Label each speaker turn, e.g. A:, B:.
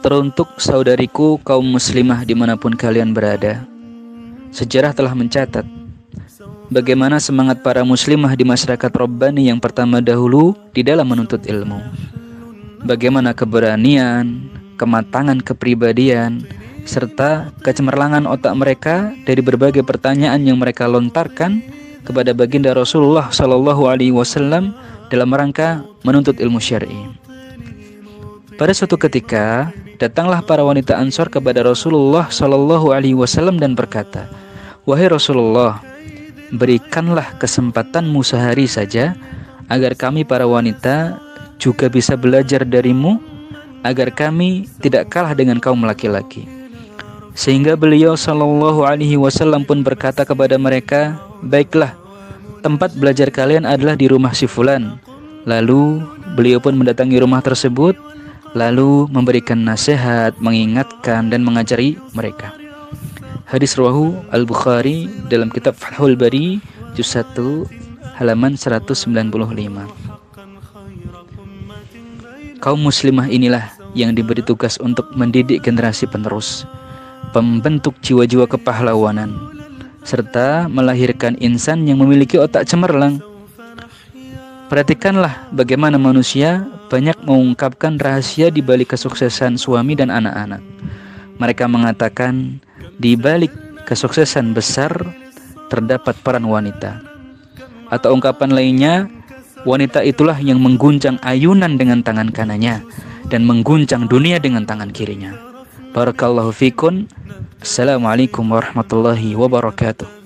A: Teruntuk saudariku kaum muslimah di mana pun kalian berada Sejarah telah mencatat Bagaimana semangat para muslimah di masyarakat Rabbani yang pertama dahulu di dalam menuntut ilmu. Bagaimana keberanian, kematangan kepribadian, serta kecemerlangan otak mereka dari berbagai pertanyaan yang mereka lontarkan kepada baginda Rasulullah Shallallahu Alaihi Wasallam dalam rangka menuntut ilmu syar'i. Pada suatu ketika, datanglah para wanita Ansor kepada Rasulullah Shallallahu Alaihi Wasallam dan berkata, Wahai Rasulullah, berikanlah kesempatanmu sehari saja agar kami para wanita juga bisa belajar darimu agar kami tidak kalah dengan kaum laki-laki. Sehingga beliau Shallallahu Alaihi Wasallam pun berkata kepada mereka, baiklah, tempat belajar kalian adalah di rumah si Fulan. Lalu beliau pun mendatangi rumah tersebut, lalu memberikan nasihat, mengingatkan dan mengajari mereka. Hadis rawahu Al-Bukhari dalam kitab Fathul Bari juz 1 halaman 195. Kaum muslimah inilah yang diberi tugas untuk mendidik generasi penerus, pembentuk jiwa-jiwa kepahlawanan, serta melahirkan insan yang memiliki otak cemerlang. Perhatikanlah bagaimana manusia banyak mengungkapkan rahasia di balik kesuksesan suami dan anak-anak. Mereka mengatakan di balik kesuksesan besar terdapat peran wanita. Atau ungkapan lainnya, wanita itulah yang mengguncang ayunan dengan tangan kanannya dan mengguncang dunia dengan tangan kirinya. Barakallahu fikun. Assalamualaikum warahmatullahi wabarakatuh.